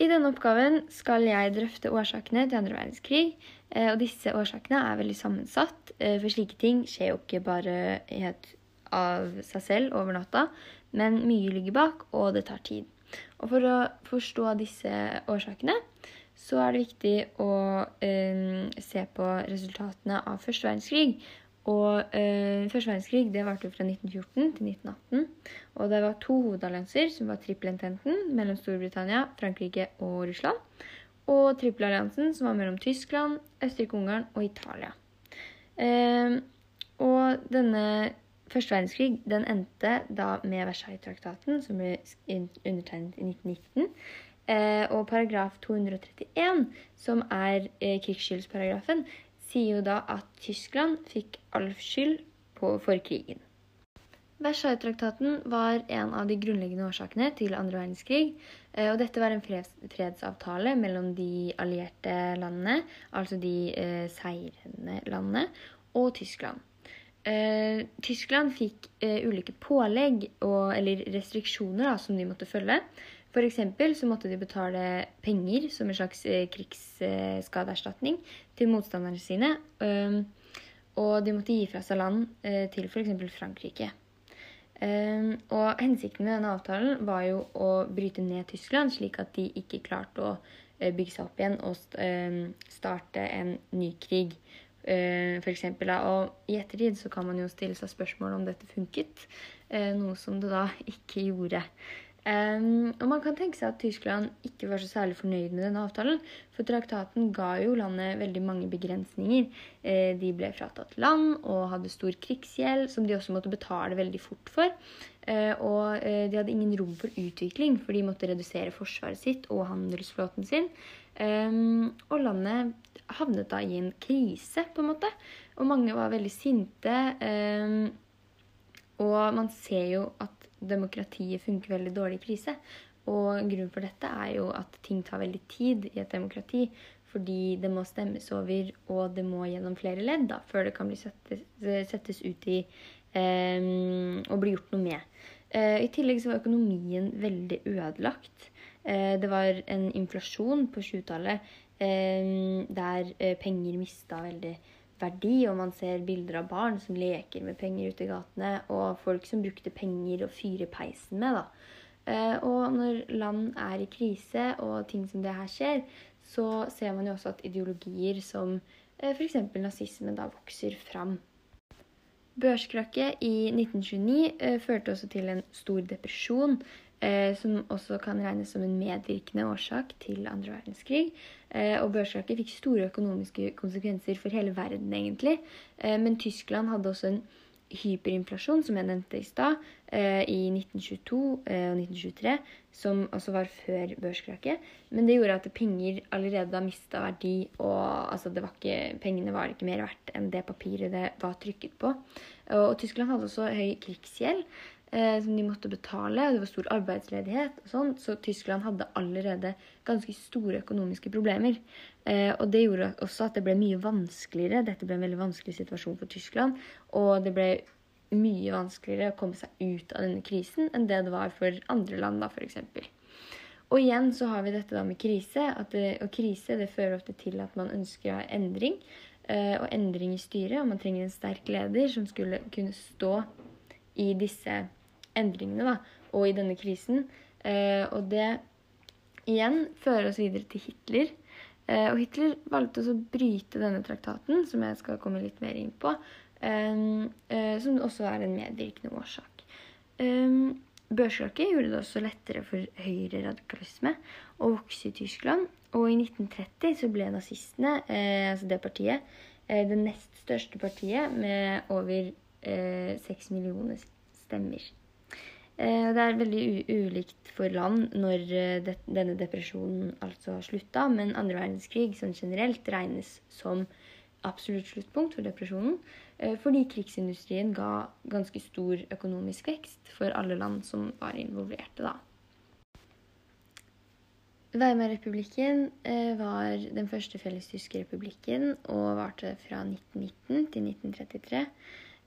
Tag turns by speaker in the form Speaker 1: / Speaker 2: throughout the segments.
Speaker 1: I denne oppgaven skal jeg drøfte årsakene til andre verdenskrig. Og disse årsakene er veldig sammensatt, for slike ting skjer jo ikke bare helt av seg selv over natta, men mye ligger bak, og det tar tid. Og for å forstå disse årsakene, så er det viktig å um, se på resultatene av første verdenskrig. Og eh, første verdenskrig det varte fra 1914 til 1918. Og det var to hovedallianser, som var trippelententen mellom Storbritannia, Frankrike og Russland. Og trippelalliansen, som var mellom Tyskland, Østerrike-Ungarn og Italia. Eh, og denne Første verdenskrig den endte da med Versailles-traktaten, som ble undertegnet i 1919. Eh, og paragraf 231, som er eh, krigsskyldsparagrafen, sier jo da at Tyskland fikk all skyld for krigen. Versailles-traktaten var en av de grunnleggende årsakene til andre verdenskrig. Eh, og dette var en freds fredsavtale mellom de allierte landene, altså de eh, seirende landene, og Tyskland. Eh, Tyskland fikk eh, ulike pålegg og, eller restriksjoner da, som de måtte følge. F.eks. så måtte de betale penger som en slags eh, krigsskadeerstatning til motstanderne sine. Eh, og de måtte gi fra seg land eh, til f.eks. Frankrike. Eh, og hensikten med denne avtalen var jo å bryte ned Tyskland, slik at de ikke klarte å bygge seg opp igjen og starte en ny krig. For eksempel, og I ettertid så kan man jo stille seg spørsmål om dette funket, noe som det da ikke gjorde. Um, og man kan tenke seg at Tyskland ikke var så særlig fornøyd med denne avtalen, for traktaten ga jo landet veldig mange begrensninger. Eh, de ble fratatt land og hadde stor krigsgjeld, som de også måtte betale veldig fort for. og de hadde ingen rom for utvikling, for de måtte redusere forsvaret sitt og handelsflåten sin. Og landet havnet da i en krise, på en måte. Og mange var veldig sinte. Um, og man ser jo at demokratiet funker veldig dårlig i krise. Og grunnen for dette er jo at ting tar veldig tid i et demokrati. Fordi det må stemmes over, og det må gjennom flere ledd da, før det kan settes, settes ut i um, og bli gjort noe med. Uh, I tillegg så var økonomien veldig ødelagt. Uh, det var en inflasjon på 20-tallet der eh, penger mista veldig verdi, og man ser bilder av barn som leker med penger ute i gatene, og folk som brukte penger å fyre peisen med. da. Eh, og når land er i krise og ting som det her skjer, så ser man jo også at ideologier som eh, f.eks. nazisme da vokser fram. Børskrakket i 1929 førte også til en stor depresjon, eh, som også kan regnes som en medvirkende årsak til andre verdenskrig. Eh, og børskrakket fikk store økonomiske konsekvenser for hele verden, egentlig. Eh, men Tyskland hadde også en hyperinflasjon, som jeg nevnte i stad, eh, i 1922 eh, og 1923, som altså var før børskrakket. Men det gjorde at penger allerede da mista verdi, og altså, var ikke, pengene var ikke mer verdt enn det papiret det var trykket på. Og Tyskland hadde også høy krigsgjeld eh, som de måtte betale. Det var stor arbeidsledighet. og sånn, Så Tyskland hadde allerede ganske store økonomiske problemer. Eh, og Det gjorde også at det ble mye vanskeligere. Dette ble en veldig vanskelig situasjon for Tyskland. Og det ble mye vanskeligere å komme seg ut av denne krisen enn det det var for andre land, da, f.eks. Og igjen så har vi dette da med krise. Det, og krise det fører ofte til at man ønsker å ha endring. Uh, og endring i styret. Og man trenger en sterk leder som skulle kunne stå i disse endringene da, og i denne krisen. Eh, og det igjen fører oss videre til Hitler. Eh, og Hitler valgte å bryte denne traktaten, som jeg skal komme litt mer inn på, eh, eh som også er en medvirkende årsak. Eh, Børskrakket gjorde det også lettere for høyre radikalisme å vokse i Tyskland. Og i 1930 så ble nazistene, eh, altså det partiet, det nest største partiet med over 6 millioner stemmer. Eh, det er veldig ulikt for land når eh, denne depresjonen altså slutta, men andre verdenskrig sånn generelt regnes som absolutt sluttpunkt for depresjonen, eh, fordi krigsindustrien ga ganske stor økonomisk vekst for alle land som var involverte da. Weimarrepublikken var den første fellestyske republikken og varte fra 1919 til 1933.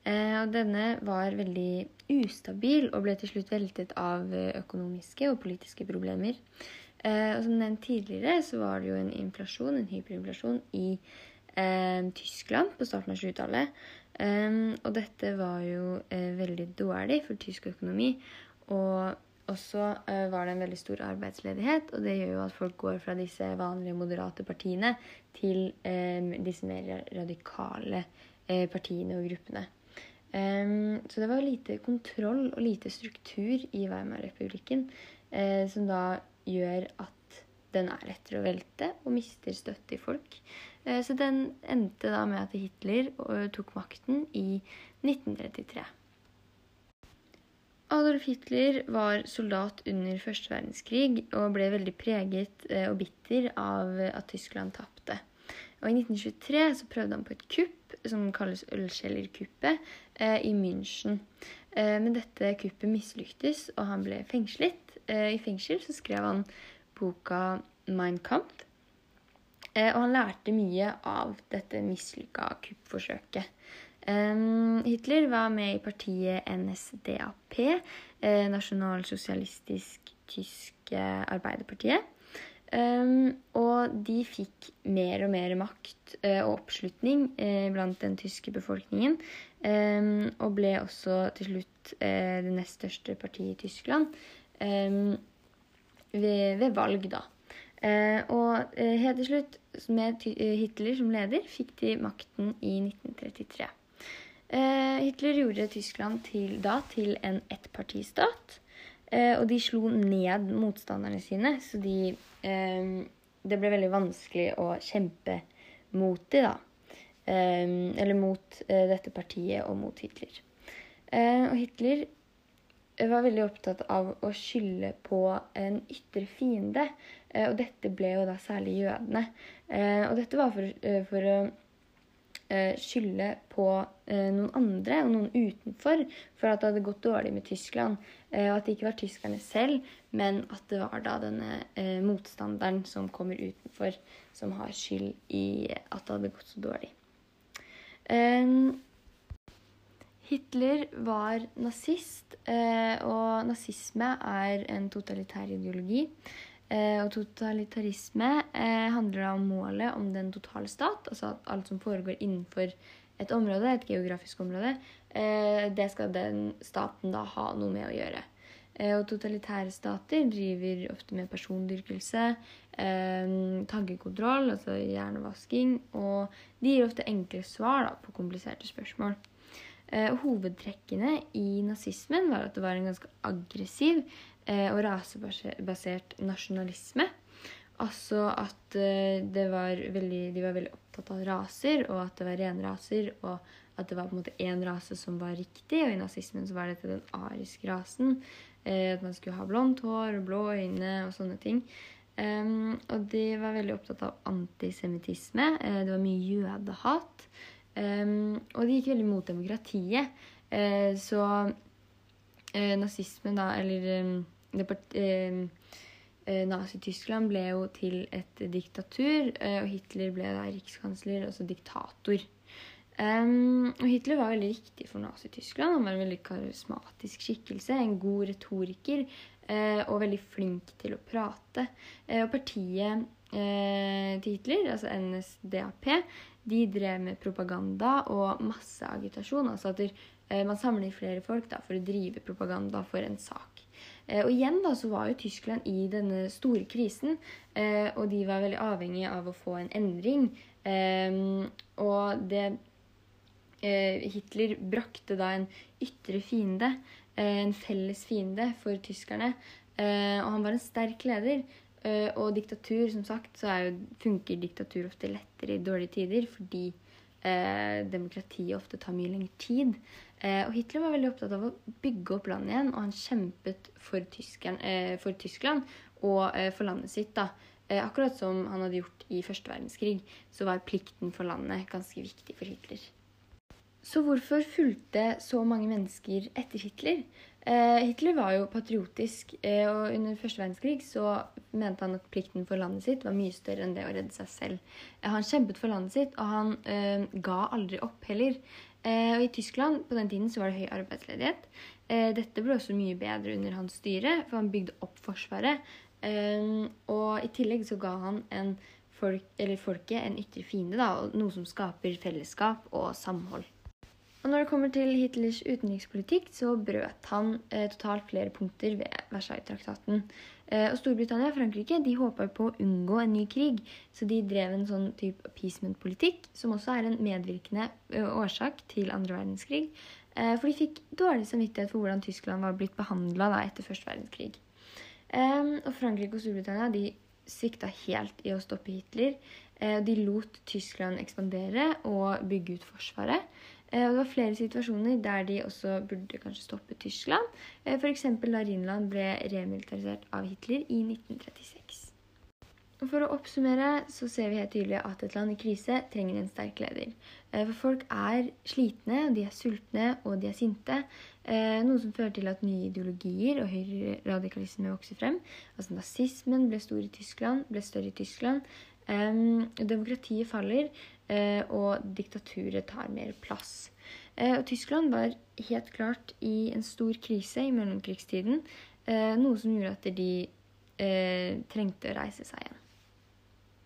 Speaker 1: Eh, og denne var veldig ustabil og ble til slutt veltet av eh, økonomiske og politiske problemer. Eh, og som nevnt tidligere så var det jo en inflasjon, en hyperinflasjon, i eh, Tyskland på starten av 20-tallet. Um, og dette var jo eh, veldig dårlig for tysk økonomi. Og også eh, var det en veldig stor arbeidsledighet, og det gjør jo at folk går fra disse vanlige moderate partiene til eh, disse mer radikale partiene og gruppene. Så det var lite kontroll og lite struktur i Weimar-republikken, som da gjør at den er lettere å velte og mister støtte i folk. Uh, så den endte da med at Hitler eh, tok makten i 1933. Adolf Hitler var soldat under første verdenskrig og ble veldig preget og bitter av at Tyskland tapte. Og I 1923 så prøvde han på et kupp som kalles Ølskjellerkuppet i München. Men dette kuppet mislyktes, og han ble fengslet. I fengsel så skrev han boka Mein Kampf. Eh, og han lærte mye av dette mislykka kuppforsøket. Hitler var med i partiet NSDAP, eh, Nasjonalsosialistisk tyske arbeiderpartiet. Og de fikk mer og mer makt uh, og oppslutning blant den tyske befolkningen. og ble også til slutt det nest største partiet i Tyskland ved, ved valg, da. Og helt til slutt, med Hitler som leder, fikk de makten i 1933. Eh, Hitler gjorde Tyskland til, da til en ettpartistat. Eh, og de slo ned motstanderne sine, så de eh, Det ble veldig vanskelig å kjempe mot de, da. eller mot dette partiet og mot Hitler. og Hitler var veldig opptatt av å skylde på en ytre fiende. Eh, og dette ble jo da særlig jødene. Eh, og dette var for, eh, for å skylde på noen andre og noen utenfor for at det hadde gått dårlig med Tyskland. Og at det ikke var tyskerne selv, men at det var da denne motstanderen som kommer utenfor, som har skyld i at det hadde gått så dårlig. Hitler var nazist, eh, og nazisme er en totalitær ideologi. Eh, og totalitarisme eh, handler da om målet om den totale stat, altså at alt som foregår innenfor et område, et geografisk område, det skal den staten da ha noe med å gjøre. Og totalitære stater driver ofte med persondyrkelse, tankekontroll, altså hjernevasking, og de gir ofte enkle svar da, på kompliserte spørsmål. Eh, hovedtrekkene i nazismen var at det var en ganske aggressiv eh, og rasebasert nasjonalisme. Altså at eh, var veldig, de var veldig opptatt av raser, og at det var renraser, og at det var på en måte én rase som var riktig. Og i nazismen så var dette den ariske rasen. Eh, at man skulle ha blondt hår og blå øyne og sånne ting. Og de var veldig opptatt av antisemittisme. Eh, det var mye jødehat. Og de gikk veldig mot demokratiet. Så uh, nazismen, da, eller eh, eh, Nazi-Tyskland ble jo til et diktatur, og Hitler ble da rikskansler, altså diktator. Um, og Hitler var veldig riktig for Nazi-Tyskland. Han var en veldig karismatisk skikkelse, en god retoriker og veldig flink til å prate. og partiet til Hitler, altså NSDAP, de drev med propaganda og masseagitasjon. Altså at eh, man samler flere folk da, for å drive propaganda for en sak. Eh, og igjen da, så var jo Tyskland i denne store krisen, eh, og de var veldig avhengige av å få en endring. og det Hitler brakte da en ytre fiende, en felles fiende for tyskerne. og han var en sterk leder. Uh, og diktatur, som sagt, så jo, funker diktatur ofte lettere i dårlige tider fordi uh, demokratiet ofte tar mye lengre tid. Uh, og Hitler var veldig opptatt av å bygge opp landet igjen, og han kjempet for, tyskeren, for Tyskland og for landet sitt. da. akkurat som han hadde gjort i første verdenskrig, så var plikten for landet ganske viktig for Hitler. Så hvorfor fulgte så mange mennesker etter Hitler? Eh, Hitler var jo patriotisk, eh, og under første verdenskrig så mente han at plikten for landet sitt var mye større enn det å redde seg selv. Eh, han kjempet for landet sitt, og han eh, ga aldri opp heller. Eh, og I Tyskland på den tiden så var det høy arbeidsledighet. Eh, dette ble også mye bedre under hans styre, for han bygde opp Forsvaret. Og i tillegg så ga han folk, folket en ytre fiende, da, noe som skaper fellesskap og samhold. Og når det kommer til Hitlers utenrikspolitikk, så brøt han eh, totalt flere punkter ved Versailles-traktaten. Eh, og Storbritannia og Frankrike de håpa på å unngå en ny krig, så de drev en sånn type appeasement-politikk, som også er en medvirkende årsak til andre verdenskrig. Eh, for de fikk dårlig samvittighet for hvordan Tyskland var blitt behandla etter første verdenskrig. Eh, og Frankrike og Storbritannia de svikta helt i å stoppe Hitler. Eh, de lot Tyskland ekspandere og bygge ut forsvaret. Eh, og det var flere situasjoner der de også burde kanskje stoppe Tyskland. Eh, F.eks. da Rhinland ble remilitarisert av Hitler i 1936. Og For å oppsummere så ser vi helt tydelig at et land i krise trenger en sterk leder. For folk er slitne, og de er sultne, og de er sinte. Noe som fører til at nye ideologier og høyreradikalisme vokser frem. Altså Nazismen ble stor i Tyskland, ble større i Tyskland. Demokratiet faller, Eh, og diktaturet tar mer plass. Eh, og Tyskland var helt klart i en stor krise i mellomkrigstiden, eh, noe som gjorde at de trengte å reise seg igjen.